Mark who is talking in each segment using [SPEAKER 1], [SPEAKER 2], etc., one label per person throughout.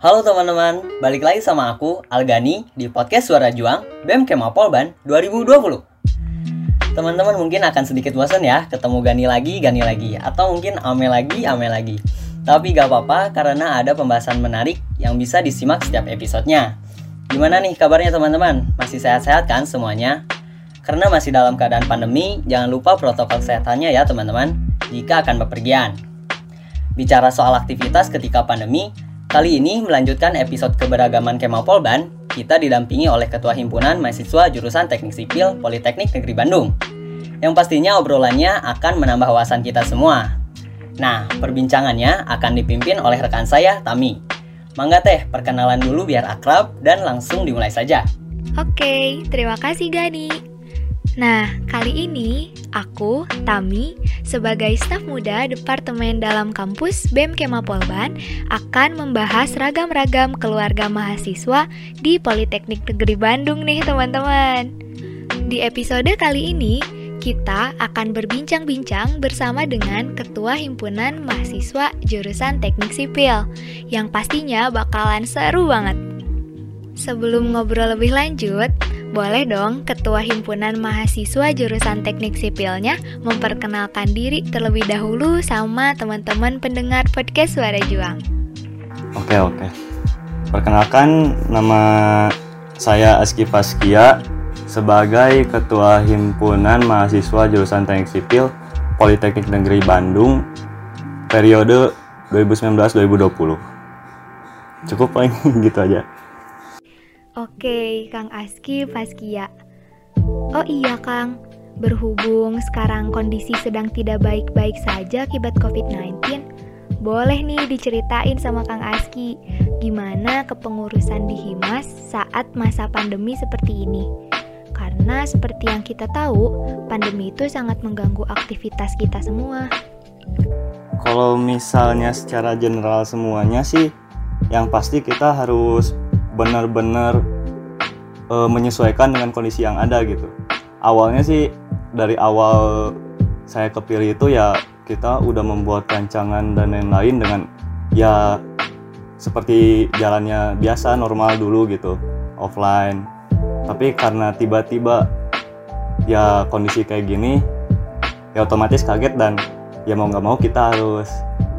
[SPEAKER 1] Halo teman-teman, balik lagi sama aku, Algani, di podcast Suara Juang, BEM Kemapolban 2020. Teman-teman mungkin akan sedikit bosan ya, ketemu Gani lagi, Gani lagi, atau mungkin Ame lagi, Ame lagi. Tapi gak apa-apa, karena ada pembahasan menarik yang bisa disimak setiap episodenya. Gimana nih kabarnya teman-teman? Masih sehat-sehat kan semuanya? Karena masih dalam keadaan pandemi, jangan lupa protokol kesehatannya ya teman-teman, jika akan bepergian. Bicara soal aktivitas ketika pandemi, Kali ini melanjutkan episode keberagaman Kemapolban, kita didampingi oleh Ketua Himpunan Mahasiswa Jurusan Teknik Sipil Politeknik Negeri Bandung. Yang pastinya obrolannya akan menambah wawasan kita semua. Nah, perbincangannya akan dipimpin oleh rekan saya, Tami. Mangga teh, perkenalan dulu biar akrab dan langsung dimulai saja.
[SPEAKER 2] Oke, terima kasih Gani. Nah, kali ini aku, Tami, sebagai staf muda Departemen Dalam Kampus BEM Kemapolban akan membahas ragam-ragam keluarga mahasiswa di Politeknik Negeri Bandung nih teman-teman. Di episode kali ini, kita akan berbincang-bincang bersama dengan Ketua Himpunan Mahasiswa Jurusan Teknik Sipil, yang pastinya bakalan seru banget. Sebelum ngobrol lebih lanjut, boleh dong Ketua Himpunan Mahasiswa Jurusan Teknik Sipilnya memperkenalkan diri terlebih dahulu sama teman-teman pendengar podcast Suara Juang.
[SPEAKER 3] Oke oke. Perkenalkan nama saya Aski Paskia sebagai Ketua Himpunan Mahasiswa Jurusan Teknik Sipil Politeknik Negeri Bandung periode 2019-2020. Cukup paling gitu aja.
[SPEAKER 2] Oke, Kang Aski Paskia. Oh iya, Kang. Berhubung sekarang kondisi sedang tidak baik-baik saja akibat COVID-19, boleh nih diceritain sama Kang Aski gimana kepengurusan di Himas saat masa pandemi seperti ini. Karena seperti yang kita tahu, pandemi itu sangat mengganggu aktivitas kita semua.
[SPEAKER 3] Kalau misalnya secara general semuanya sih, yang pasti kita harus benar-benar uh, menyesuaikan dengan kondisi yang ada gitu. Awalnya sih dari awal saya kepilih itu ya kita udah membuat rancangan dan lain-lain dengan ya seperti jalannya biasa normal dulu gitu offline tapi karena tiba-tiba ya kondisi kayak gini ya otomatis kaget dan ya mau nggak mau kita harus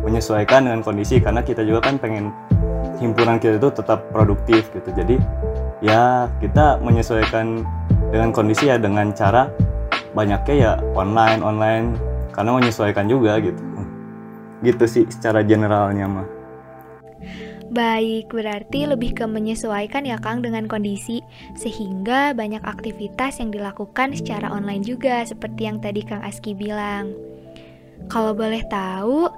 [SPEAKER 3] menyesuaikan dengan kondisi karena kita juga kan pengen himpunan kita itu tetap produktif gitu. Jadi ya kita menyesuaikan dengan kondisi ya dengan cara banyaknya ya online online karena menyesuaikan juga gitu. Gitu sih secara generalnya mah.
[SPEAKER 2] Baik, berarti lebih ke menyesuaikan ya Kang dengan kondisi. Sehingga banyak aktivitas yang dilakukan secara online juga seperti yang tadi Kang Aski bilang. Kalau boleh tahu,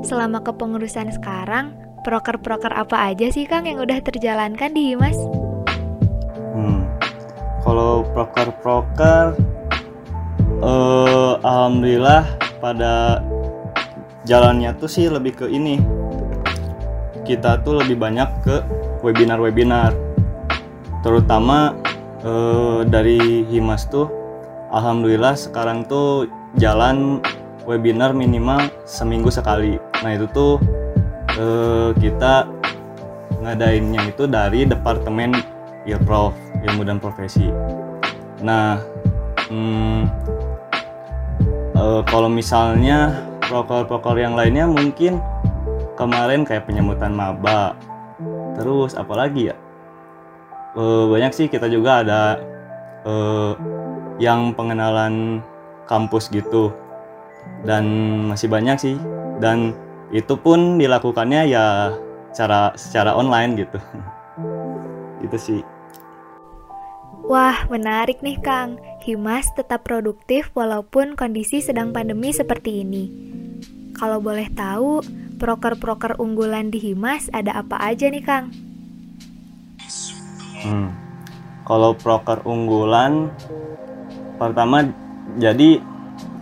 [SPEAKER 2] selama kepengurusan sekarang proker-proker apa aja sih Kang yang udah terjalankan di Himas?
[SPEAKER 3] Hmm. Kalau proker-proker uh, alhamdulillah pada jalannya tuh sih lebih ke ini. Kita tuh lebih banyak ke webinar-webinar. Terutama uh, dari Himas tuh alhamdulillah sekarang tuh jalan webinar minimal seminggu sekali. Nah, itu tuh uh, kita ngadainnya itu dari departemen Prof ilmu dan profesi. Nah, hmm, uh, kalau misalnya prokol-prokol yang lainnya mungkin kemarin kayak penyambutan maba, terus apalagi ya? Uh, banyak sih kita juga ada uh, yang pengenalan kampus gitu. Dan masih banyak sih. Dan itu pun dilakukannya ya secara secara online gitu itu sih
[SPEAKER 2] Wah, menarik nih Kang. Himas tetap produktif walaupun kondisi sedang pandemi seperti ini. Kalau boleh tahu, proker-proker unggulan di Himas ada apa aja nih Kang?
[SPEAKER 3] Hmm. Kalau proker unggulan, pertama jadi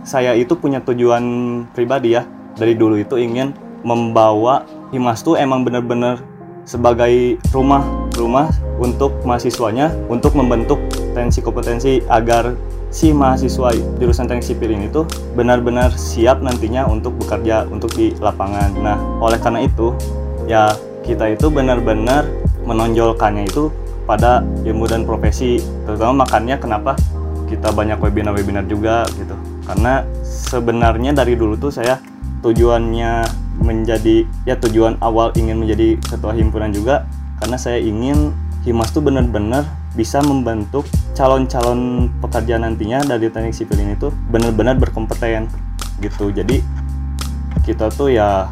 [SPEAKER 3] saya itu punya tujuan pribadi ya dari dulu itu ingin membawa Himas tuh emang bener-bener sebagai rumah rumah untuk mahasiswanya untuk membentuk tensi kompetensi agar si mahasiswa jurusan teknik sipil ini tuh benar-benar siap nantinya untuk bekerja untuk di lapangan. Nah, oleh karena itu ya kita itu benar-benar menonjolkannya itu pada ilmu dan profesi terutama makanya kenapa kita banyak webinar-webinar juga gitu karena sebenarnya dari dulu tuh saya tujuannya menjadi ya tujuan awal ingin menjadi ketua himpunan juga karena saya ingin Himas tuh benar-benar bisa membentuk calon-calon pekerja nantinya dari teknik sipil ini tuh benar-benar berkompeten gitu. Jadi kita tuh ya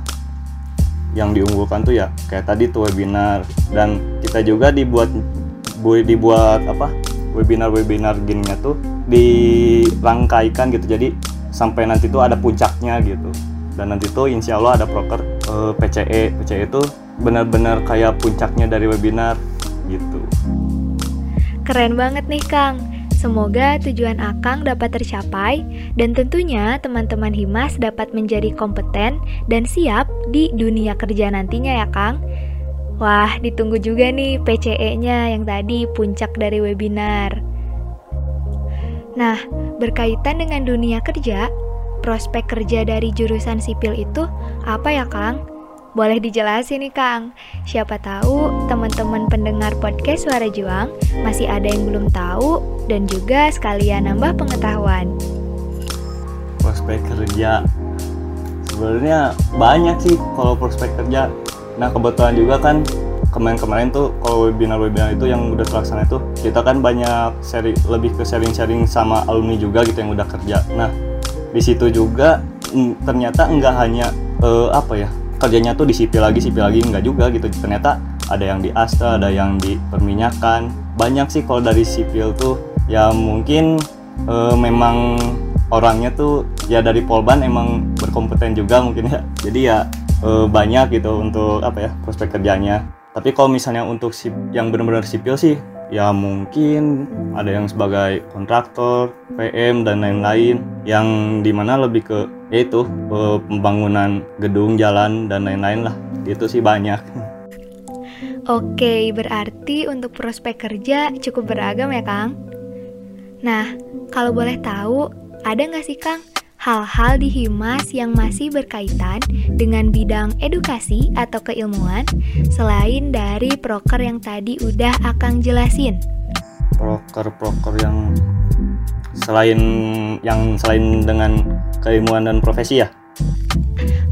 [SPEAKER 3] yang diunggulkan tuh ya kayak tadi tuh webinar dan kita juga dibuat dibuat apa webinar-webinar gininya tuh dirangkaikan gitu. Jadi sampai nanti tuh ada puncaknya gitu dan nanti tuh insya Allah ada proker uh, PCE PCE itu benar-benar kayak puncaknya dari webinar gitu
[SPEAKER 2] Keren banget nih Kang. Semoga tujuan Akang dapat tercapai dan tentunya teman-teman Himas dapat menjadi kompeten dan siap di dunia kerja nantinya ya Kang. Wah, ditunggu juga nih PCE-nya yang tadi puncak dari webinar. Nah, berkaitan dengan dunia kerja, prospek kerja dari jurusan sipil itu apa ya Kang? Boleh dijelasin nih Kang, siapa tahu teman-teman pendengar podcast Suara Juang masih ada yang belum tahu dan juga sekalian nambah pengetahuan.
[SPEAKER 3] Prospek kerja sebenarnya banyak sih kalau prospek kerja. Nah kebetulan juga kan kemarin-kemarin tuh kalau webinar-webinar itu yang udah terlaksana itu kita kan banyak sharing lebih ke sharing-sharing sama alumni juga gitu yang udah kerja. Nah di situ juga mm, ternyata enggak hanya uh, apa ya kerjanya tuh di sipil lagi sipil lagi enggak juga gitu. Ternyata ada yang di asta ada yang di perminyakan banyak sih kalau dari sipil tuh ya mungkin e, memang orangnya tuh ya dari polban emang berkompeten juga mungkin ya. Jadi ya e, banyak gitu untuk apa ya prospek kerjanya. Tapi kalau misalnya untuk sip, yang benar-benar sipil sih ya mungkin ada yang sebagai kontraktor, PM dan lain-lain yang di mana lebih ke yaitu pembangunan gedung, jalan dan lain-lain lah itu sih banyak.
[SPEAKER 2] Oke, berarti untuk prospek kerja cukup beragam ya Kang? Nah, kalau boleh tahu, ada nggak sih Kang hal-hal di Himas yang masih berkaitan dengan bidang edukasi atau keilmuan selain dari proker yang tadi udah Akang jelasin?
[SPEAKER 3] Proker-proker yang selain yang selain dengan keilmuan dan profesi ya?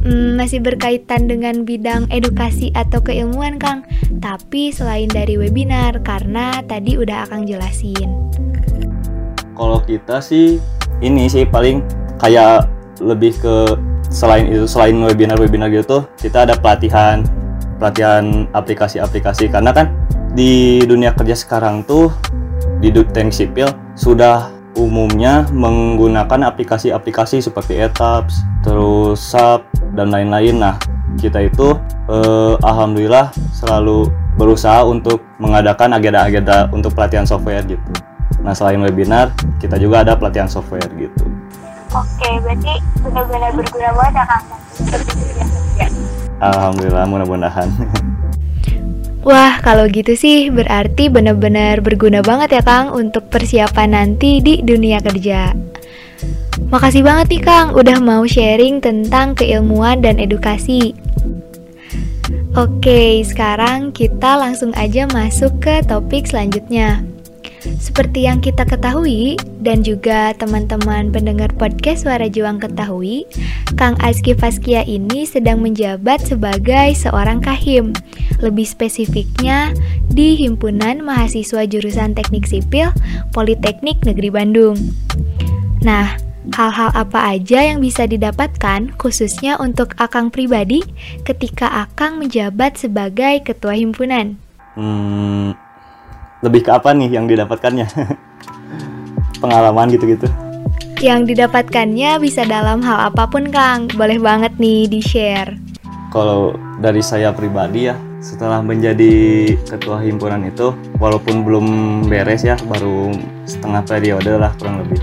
[SPEAKER 2] Hmm, masih berkaitan dengan bidang edukasi atau keilmuan Kang, tapi selain dari webinar karena tadi udah Akang jelasin.
[SPEAKER 3] Kalau kita sih ini sih paling kayak lebih ke selain itu selain webinar-webinar gitu kita ada pelatihan pelatihan aplikasi-aplikasi karena kan di dunia kerja sekarang tuh di teknik sipil sudah umumnya menggunakan aplikasi-aplikasi seperti Etaps, terus SAP dan lain-lain. Nah, kita itu eh, alhamdulillah selalu berusaha untuk mengadakan agenda-agenda untuk pelatihan software gitu. Nah, selain webinar, kita juga ada pelatihan software gitu.
[SPEAKER 2] Oke, berarti benar-benar berguna banget ya Kang
[SPEAKER 3] ya. Alhamdulillah, mudah-mudahan.
[SPEAKER 2] Wah, kalau gitu sih berarti benar-benar berguna banget ya Kang untuk persiapan nanti di dunia kerja. Makasih banget nih Kang udah mau sharing tentang keilmuan dan edukasi. Oke, sekarang kita langsung aja masuk ke topik selanjutnya. Seperti yang kita ketahui dan juga teman-teman pendengar podcast Suara Juang ketahui, Kang Aski Faskia ini sedang menjabat sebagai seorang kahim. Lebih spesifiknya di Himpunan Mahasiswa Jurusan Teknik Sipil Politeknik Negeri Bandung. Nah, hal-hal apa aja yang bisa didapatkan khususnya untuk Akang pribadi ketika Akang menjabat sebagai ketua himpunan?
[SPEAKER 3] Hmm, lebih ke apa nih yang didapatkannya? Pengalaman gitu-gitu.
[SPEAKER 2] Yang didapatkannya bisa dalam hal apa pun Kang. Boleh banget nih di share
[SPEAKER 3] kalau dari saya pribadi ya setelah menjadi ketua himpunan itu walaupun belum beres ya baru setengah periode lah kurang lebih.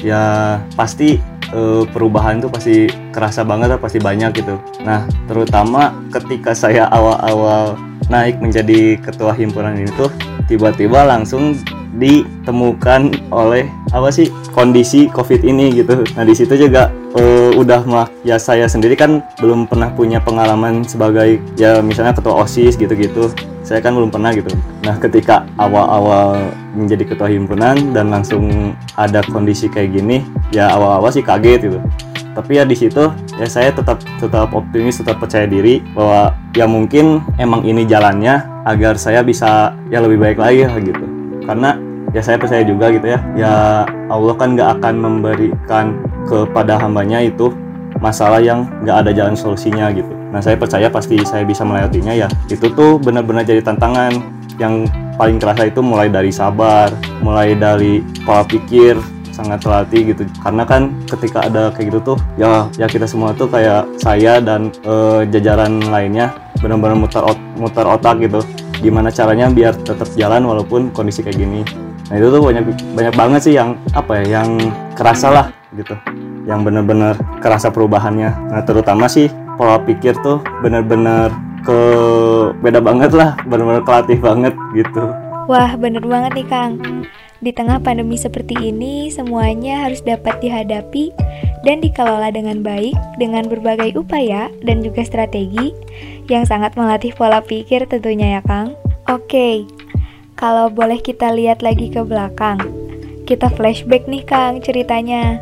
[SPEAKER 3] Ya pasti e, perubahan itu pasti kerasa banget lah pasti banyak gitu. Nah terutama ketika saya awal-awal naik menjadi ketua himpunan ini tuh tiba-tiba langsung ditemukan oleh apa sih kondisi covid ini gitu. Nah di situ juga uh, udah mah ya saya sendiri kan belum pernah punya pengalaman sebagai ya misalnya ketua osis gitu-gitu. Saya kan belum pernah gitu. Nah ketika awal-awal menjadi ketua himpunan dan langsung ada kondisi kayak gini ya awal-awal sih kaget gitu tapi ya di situ ya saya tetap tetap optimis tetap percaya diri bahwa ya mungkin emang ini jalannya agar saya bisa ya lebih baik lagi gitu. Karena ya saya percaya juga gitu ya ya Allah kan nggak akan memberikan kepada hambanya itu masalah yang nggak ada jalan solusinya gitu. Nah saya percaya pasti saya bisa melewatinya ya. Itu tuh benar-benar jadi tantangan yang paling kerasa itu mulai dari sabar mulai dari pola pikir sangat terlatih gitu. Karena kan ketika ada kayak gitu tuh ya ya kita semua tuh kayak saya dan e, jajaran lainnya benar-benar muter ot muter otak gitu. Gimana caranya biar tetap jalan walaupun kondisi kayak gini. Nah itu tuh banyak banyak banget sih yang apa ya yang kerasa lah gitu. Yang bener-bener kerasa perubahannya. Nah terutama sih pola pikir tuh bener-bener ke beda banget lah. Bener-bener kelatih banget gitu.
[SPEAKER 2] Wah bener banget nih Kang di tengah pandemi seperti ini semuanya harus dapat dihadapi dan dikelola dengan baik dengan berbagai upaya dan juga strategi yang sangat melatih pola pikir tentunya ya Kang Oke, kalau boleh kita lihat lagi ke belakang, kita flashback nih Kang ceritanya.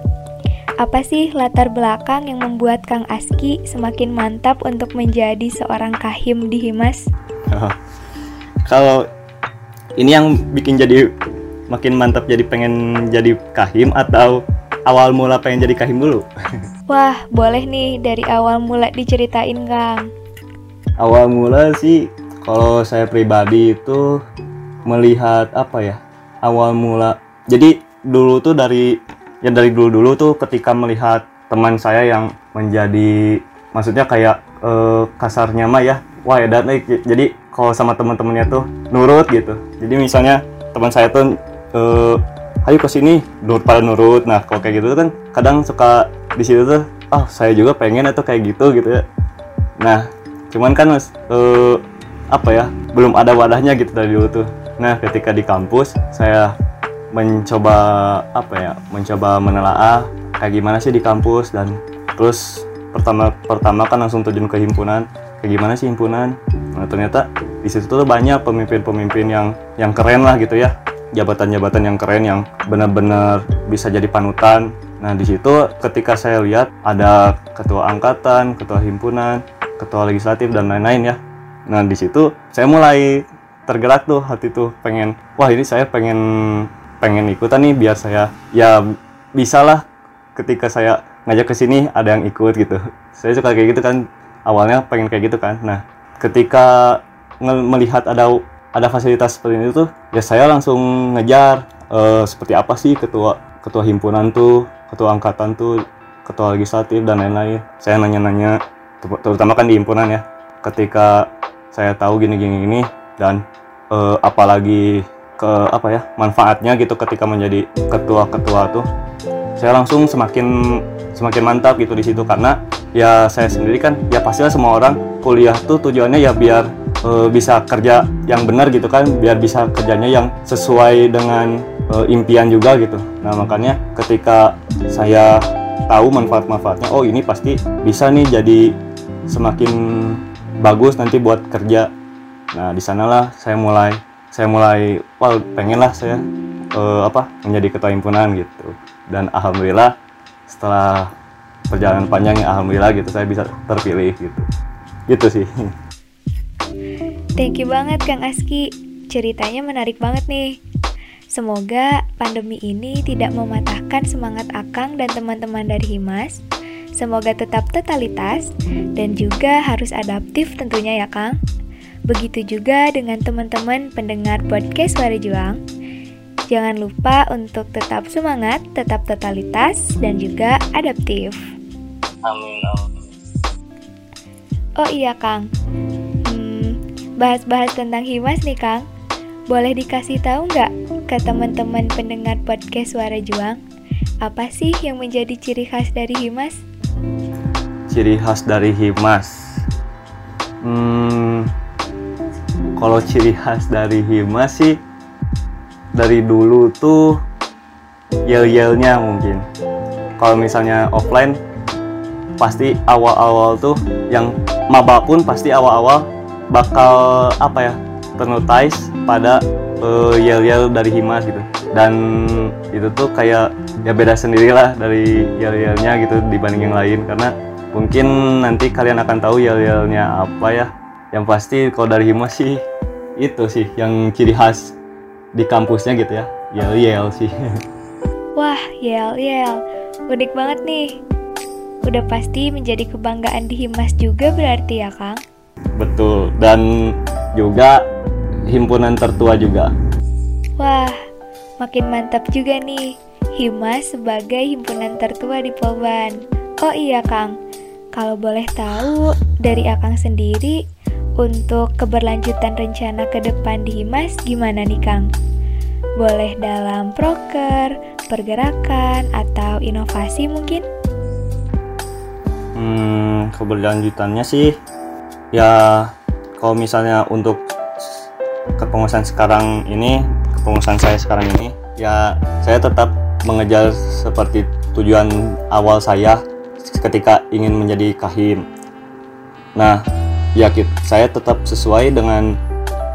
[SPEAKER 2] Apa sih latar belakang yang membuat Kang Aski semakin mantap untuk menjadi seorang kahim di Himas?
[SPEAKER 3] kalau ini yang bikin jadi makin mantap jadi pengen jadi kahim atau awal mula pengen jadi kahim dulu?
[SPEAKER 2] Wah, boleh nih dari awal mula diceritain Kang.
[SPEAKER 3] Awal mula sih kalau saya pribadi itu melihat apa ya awal mula jadi dulu tuh dari ya dari dulu dulu tuh ketika melihat teman saya yang menjadi maksudnya kayak uh, kasarnya mah ya wah ya dan jadi kalau sama teman-temannya tuh nurut gitu jadi misalnya teman saya tuh uh, ayo ke sini. Nurut pada nurut. Nah kalau kayak gitu kan kadang suka di situ tuh oh saya juga pengen atau kayak gitu gitu ya. Nah cuman kan mas uh, apa ya belum ada wadahnya gitu dari dulu tuh. Nah, ketika di kampus saya mencoba apa ya, mencoba menelaah kayak gimana sih di kampus? Dan terus pertama pertama kan langsung terjun ke himpunan. Kayak gimana sih himpunan? Nah ternyata di situ tuh banyak pemimpin-pemimpin yang yang keren lah gitu ya jabatan-jabatan yang keren yang benar-benar bisa jadi panutan. Nah di situ ketika saya lihat ada ketua angkatan ketua himpunan ketua legislatif dan lain-lain ya. Nah di situ saya mulai tergerak tuh hati tuh pengen wah ini saya pengen pengen ikutan nih biar saya ya bisa lah ketika saya ngajak ke sini ada yang ikut gitu. Saya suka kayak gitu kan awalnya pengen kayak gitu kan. Nah ketika melihat ada ada fasilitas seperti itu tuh ya saya langsung ngejar uh, seperti apa sih ketua ketua himpunan tuh ketua angkatan tuh ketua legislatif dan lain-lain. Saya nanya-nanya terutama kan di himpunan ya ketika saya tahu gini-gini gini dan uh, apalagi ke apa ya manfaatnya gitu ketika menjadi ketua-ketua tuh saya langsung semakin semakin mantap gitu di situ. Karena ya saya sendiri kan ya pastilah semua orang kuliah tuh tujuannya ya biar uh, bisa kerja yang benar gitu kan biar bisa kerjanya yang sesuai dengan uh, impian juga gitu nah makanya ketika saya tahu manfaat-manfaatnya oh ini pasti bisa nih jadi semakin bagus nanti buat kerja Nah, di sanalah saya mulai saya mulai wah pengen lah saya uh, apa menjadi ketua himpunan gitu. Dan alhamdulillah setelah perjalanan panjang alhamdulillah gitu saya bisa terpilih gitu. Gitu sih.
[SPEAKER 2] Thank you banget Kang Aski. Ceritanya menarik banget nih. Semoga pandemi ini tidak mematahkan semangat Akang dan teman-teman dari Himas. Semoga tetap totalitas dan juga harus adaptif tentunya ya Kang. Begitu juga dengan teman-teman pendengar podcast Suara Juang. Jangan lupa untuk tetap semangat, tetap totalitas, dan juga adaptif.
[SPEAKER 3] Amin.
[SPEAKER 2] Oh iya Kang, bahas-bahas tentang Himas nih Kang. Boleh dikasih tahu nggak ke teman-teman pendengar podcast Suara Juang, apa sih yang menjadi ciri khas dari Himas?
[SPEAKER 3] Ciri khas dari Himas, hmm, kalau ciri khas dari Hima sih dari dulu tuh yel-yelnya mungkin kalau misalnya offline pasti awal-awal tuh yang maba pun pasti awal-awal bakal apa ya ternotice pada uh, yel-yel dari Himas gitu dan itu tuh kayak ya beda sendirilah dari yel-yelnya gitu dibanding yang lain karena mungkin nanti kalian akan tahu yel-yelnya apa ya yang pasti kalau dari Himas sih itu sih yang ciri khas di kampusnya gitu ya yel-yel sih
[SPEAKER 2] Wah, yel-yel. Unik banget nih. Udah pasti menjadi kebanggaan di Himas juga berarti ya, Kang?
[SPEAKER 3] Betul dan juga himpunan tertua juga
[SPEAKER 2] Wah, makin mantap juga nih. Himas sebagai himpunan tertua di Polban. Oh iya, Kang. Kalau boleh tahu, dari Akang sendiri, untuk keberlanjutan rencana ke depan di Himas gimana nih, Kang? Boleh dalam proker, pergerakan, atau inovasi mungkin?
[SPEAKER 3] Hmm, keberlanjutannya sih ya kalau misalnya untuk kepengurusan sekarang ini, kepengurusan saya sekarang ini, ya saya tetap mengejar seperti tujuan awal saya ketika ingin menjadi kahim. Nah, ya saya tetap sesuai dengan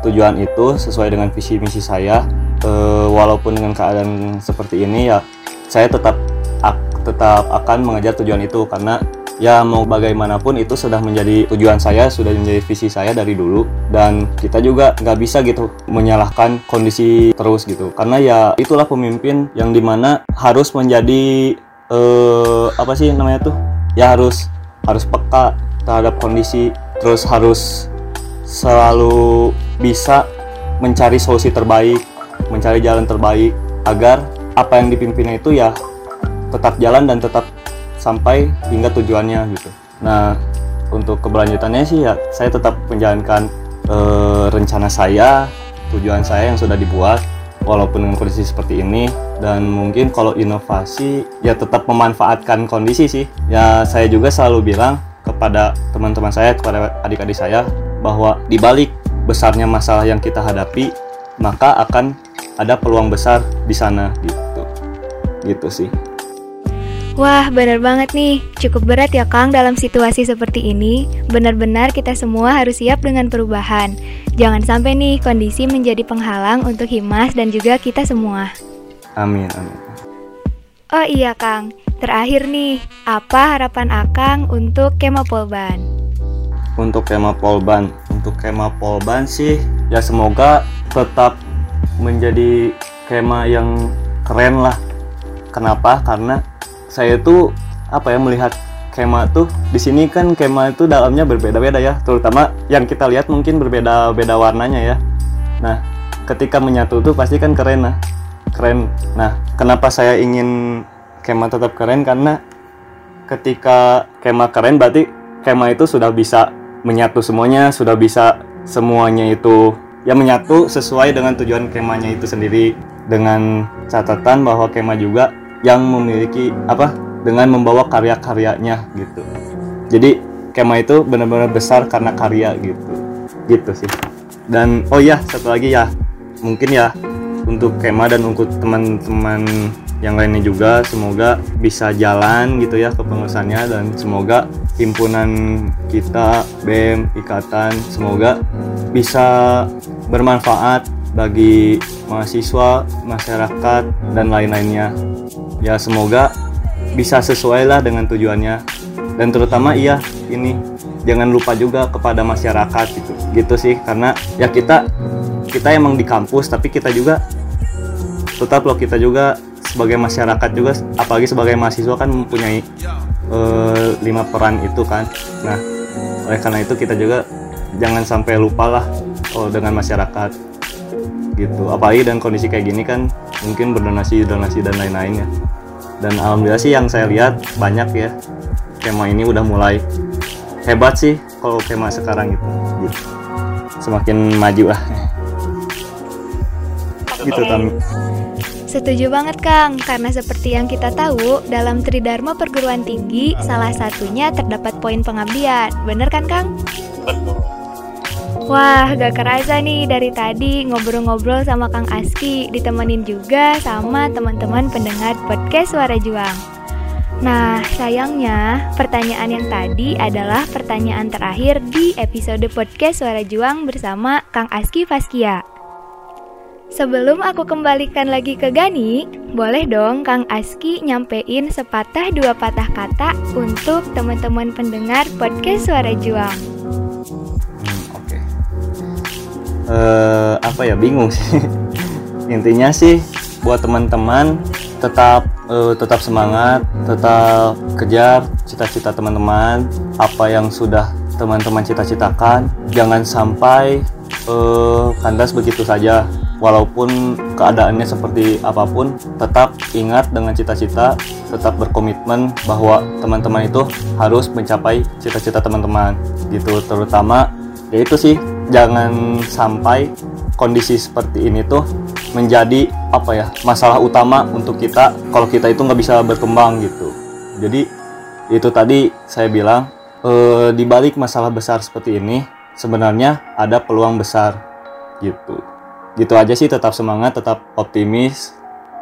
[SPEAKER 3] tujuan itu, sesuai dengan visi misi saya. Eh, walaupun dengan keadaan seperti ini ya, saya tetap ak- tetap akan mengejar tujuan itu karena ya mau bagaimanapun itu sudah menjadi tujuan saya sudah menjadi visi saya dari dulu dan kita juga nggak bisa gitu menyalahkan kondisi terus gitu. Karena ya itulah pemimpin yang di mana harus menjadi eh, apa sih namanya tuh? Ya harus harus peka terhadap kondisi terus harus selalu bisa mencari solusi terbaik mencari jalan terbaik agar apa yang dipimpinnya itu ya tetap jalan dan tetap sampai hingga tujuannya gitu. Nah, untuk keberlanjutannya sih ya saya tetap menjalankan eh, rencana saya, tujuan saya yang sudah dibuat walaupun dengan kondisi seperti ini dan mungkin kalau inovasi ya tetap memanfaatkan kondisi sih. Ya saya juga selalu bilang kepada teman-teman saya, kepada adik-adik saya bahwa di balik besarnya masalah yang kita hadapi, maka akan ada peluang besar di sana gitu. Gitu sih.
[SPEAKER 2] Wah, bener banget nih. Cukup berat ya, Kang, dalam situasi seperti ini. Benar-benar kita semua harus siap dengan perubahan. Jangan sampai nih kondisi menjadi penghalang untuk Himas dan juga kita semua.
[SPEAKER 3] Amin, amin.
[SPEAKER 2] Oh iya, Kang. Terakhir nih, apa harapan Akang untuk Kema Polban?
[SPEAKER 3] Untuk Kema Polban, untuk Kema Polban sih ya semoga tetap menjadi kema yang keren lah. Kenapa? Karena saya tuh apa ya melihat kema tuh di sini kan kema itu dalamnya berbeda-beda ya, terutama yang kita lihat mungkin berbeda-beda warnanya ya. Nah, ketika menyatu tuh pasti kan keren nah. Keren. Nah, kenapa saya ingin kema tetap keren karena ketika kema keren berarti kema itu sudah bisa menyatu semuanya, sudah bisa semuanya itu ya menyatu sesuai dengan tujuan kemanya itu sendiri dengan catatan bahwa kema juga yang memiliki apa dengan membawa karya-karyanya gitu. Jadi kema itu benar-benar besar karena karya gitu. Gitu sih. Dan oh iya satu lagi ya mungkin ya untuk kema dan untuk teman-teman yang lainnya juga semoga bisa jalan gitu ya kepengurusannya dan semoga himpunan kita BEM ikatan semoga bisa bermanfaat bagi mahasiswa, masyarakat dan lain-lainnya. Ya semoga bisa sesuai lah dengan tujuannya. Dan terutama iya ini jangan lupa juga kepada masyarakat gitu. Gitu sih karena ya kita kita emang di kampus tapi kita juga tetap loh kita juga sebagai masyarakat juga apalagi sebagai mahasiswa kan mempunyai eh, lima peran itu kan. Nah oleh karena itu kita juga jangan sampai lupa lah oh, dengan masyarakat gitu apalagi dan kondisi kayak gini kan mungkin berdonasi donasi dan lain-lainnya dan alhamdulillah sih yang saya lihat banyak ya kema ini udah mulai hebat sih kalau kema sekarang gitu, gitu. semakin maju lah gitu Tami
[SPEAKER 2] Setuju banget Kang, karena seperti yang kita tahu, dalam Tridharma perguruan tinggi, salah satunya terdapat poin pengabdian. Bener kan Kang?
[SPEAKER 4] Betul.
[SPEAKER 2] Wah, gak kerasa nih dari tadi ngobrol-ngobrol sama Kang Aski, ditemenin juga sama teman-teman pendengar podcast Suara Juang. Nah, sayangnya pertanyaan yang tadi adalah pertanyaan terakhir di episode podcast Suara Juang bersama Kang Aski Faskia. Sebelum aku kembalikan lagi ke Gani, boleh dong Kang Aski nyampein sepatah dua patah kata untuk teman-teman pendengar podcast Suara Juang
[SPEAKER 3] uh, apa ya bingung sih. Intinya sih buat teman-teman tetap uh, tetap semangat tetap kejar cita-cita teman-teman apa yang sudah teman-teman cita-citakan. Jangan sampai uh, kandas begitu saja. Walaupun keadaannya seperti apa pun tetap ingat dengan cita-cita tetap berkomitmen bahwa teman-teman itu harus mencapai cita-cita teman-teman gitu. Terutama yaitu sih jangan sampai kondisi seperti ini tuh menjadi apa ya masalah utama untuk kita kalau kita itu nggak bisa berkembang gitu. Jadi itu tadi saya bilang e, di masalah besar seperti ini sebenarnya ada peluang besar gitu. Gitu aja sih tetap semangat tetap optimis.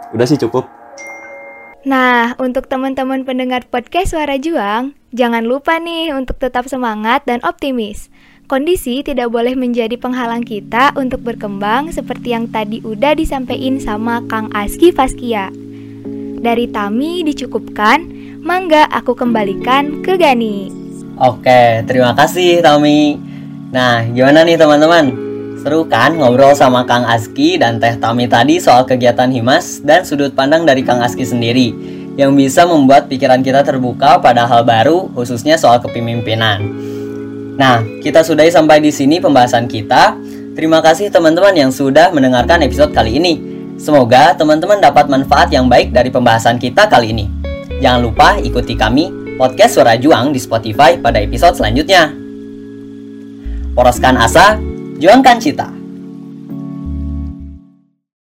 [SPEAKER 3] Udah sih cukup.
[SPEAKER 2] Nah, untuk teman-teman pendengar podcast Suara Juang, jangan lupa nih untuk tetap semangat dan optimis. Kondisi tidak boleh menjadi penghalang kita untuk berkembang seperti yang tadi udah disampaikan sama Kang Aski Faskia. Dari Tami dicukupkan, mangga aku kembalikan ke Gani.
[SPEAKER 1] Oke, terima kasih Tami. Nah, gimana nih teman-teman? Seru kan ngobrol sama Kang Aski dan Teh Tami tadi soal kegiatan Himas dan sudut pandang dari Kang Aski sendiri yang bisa membuat pikiran kita terbuka pada hal baru khususnya soal kepemimpinan. Nah, kita sudahi sampai di sini pembahasan kita. Terima kasih teman-teman yang sudah mendengarkan episode kali ini. Semoga teman-teman dapat manfaat yang baik dari pembahasan kita kali ini. Jangan lupa ikuti kami podcast Suara Juang di Spotify pada episode selanjutnya. Poroskan asa, juangkan cita.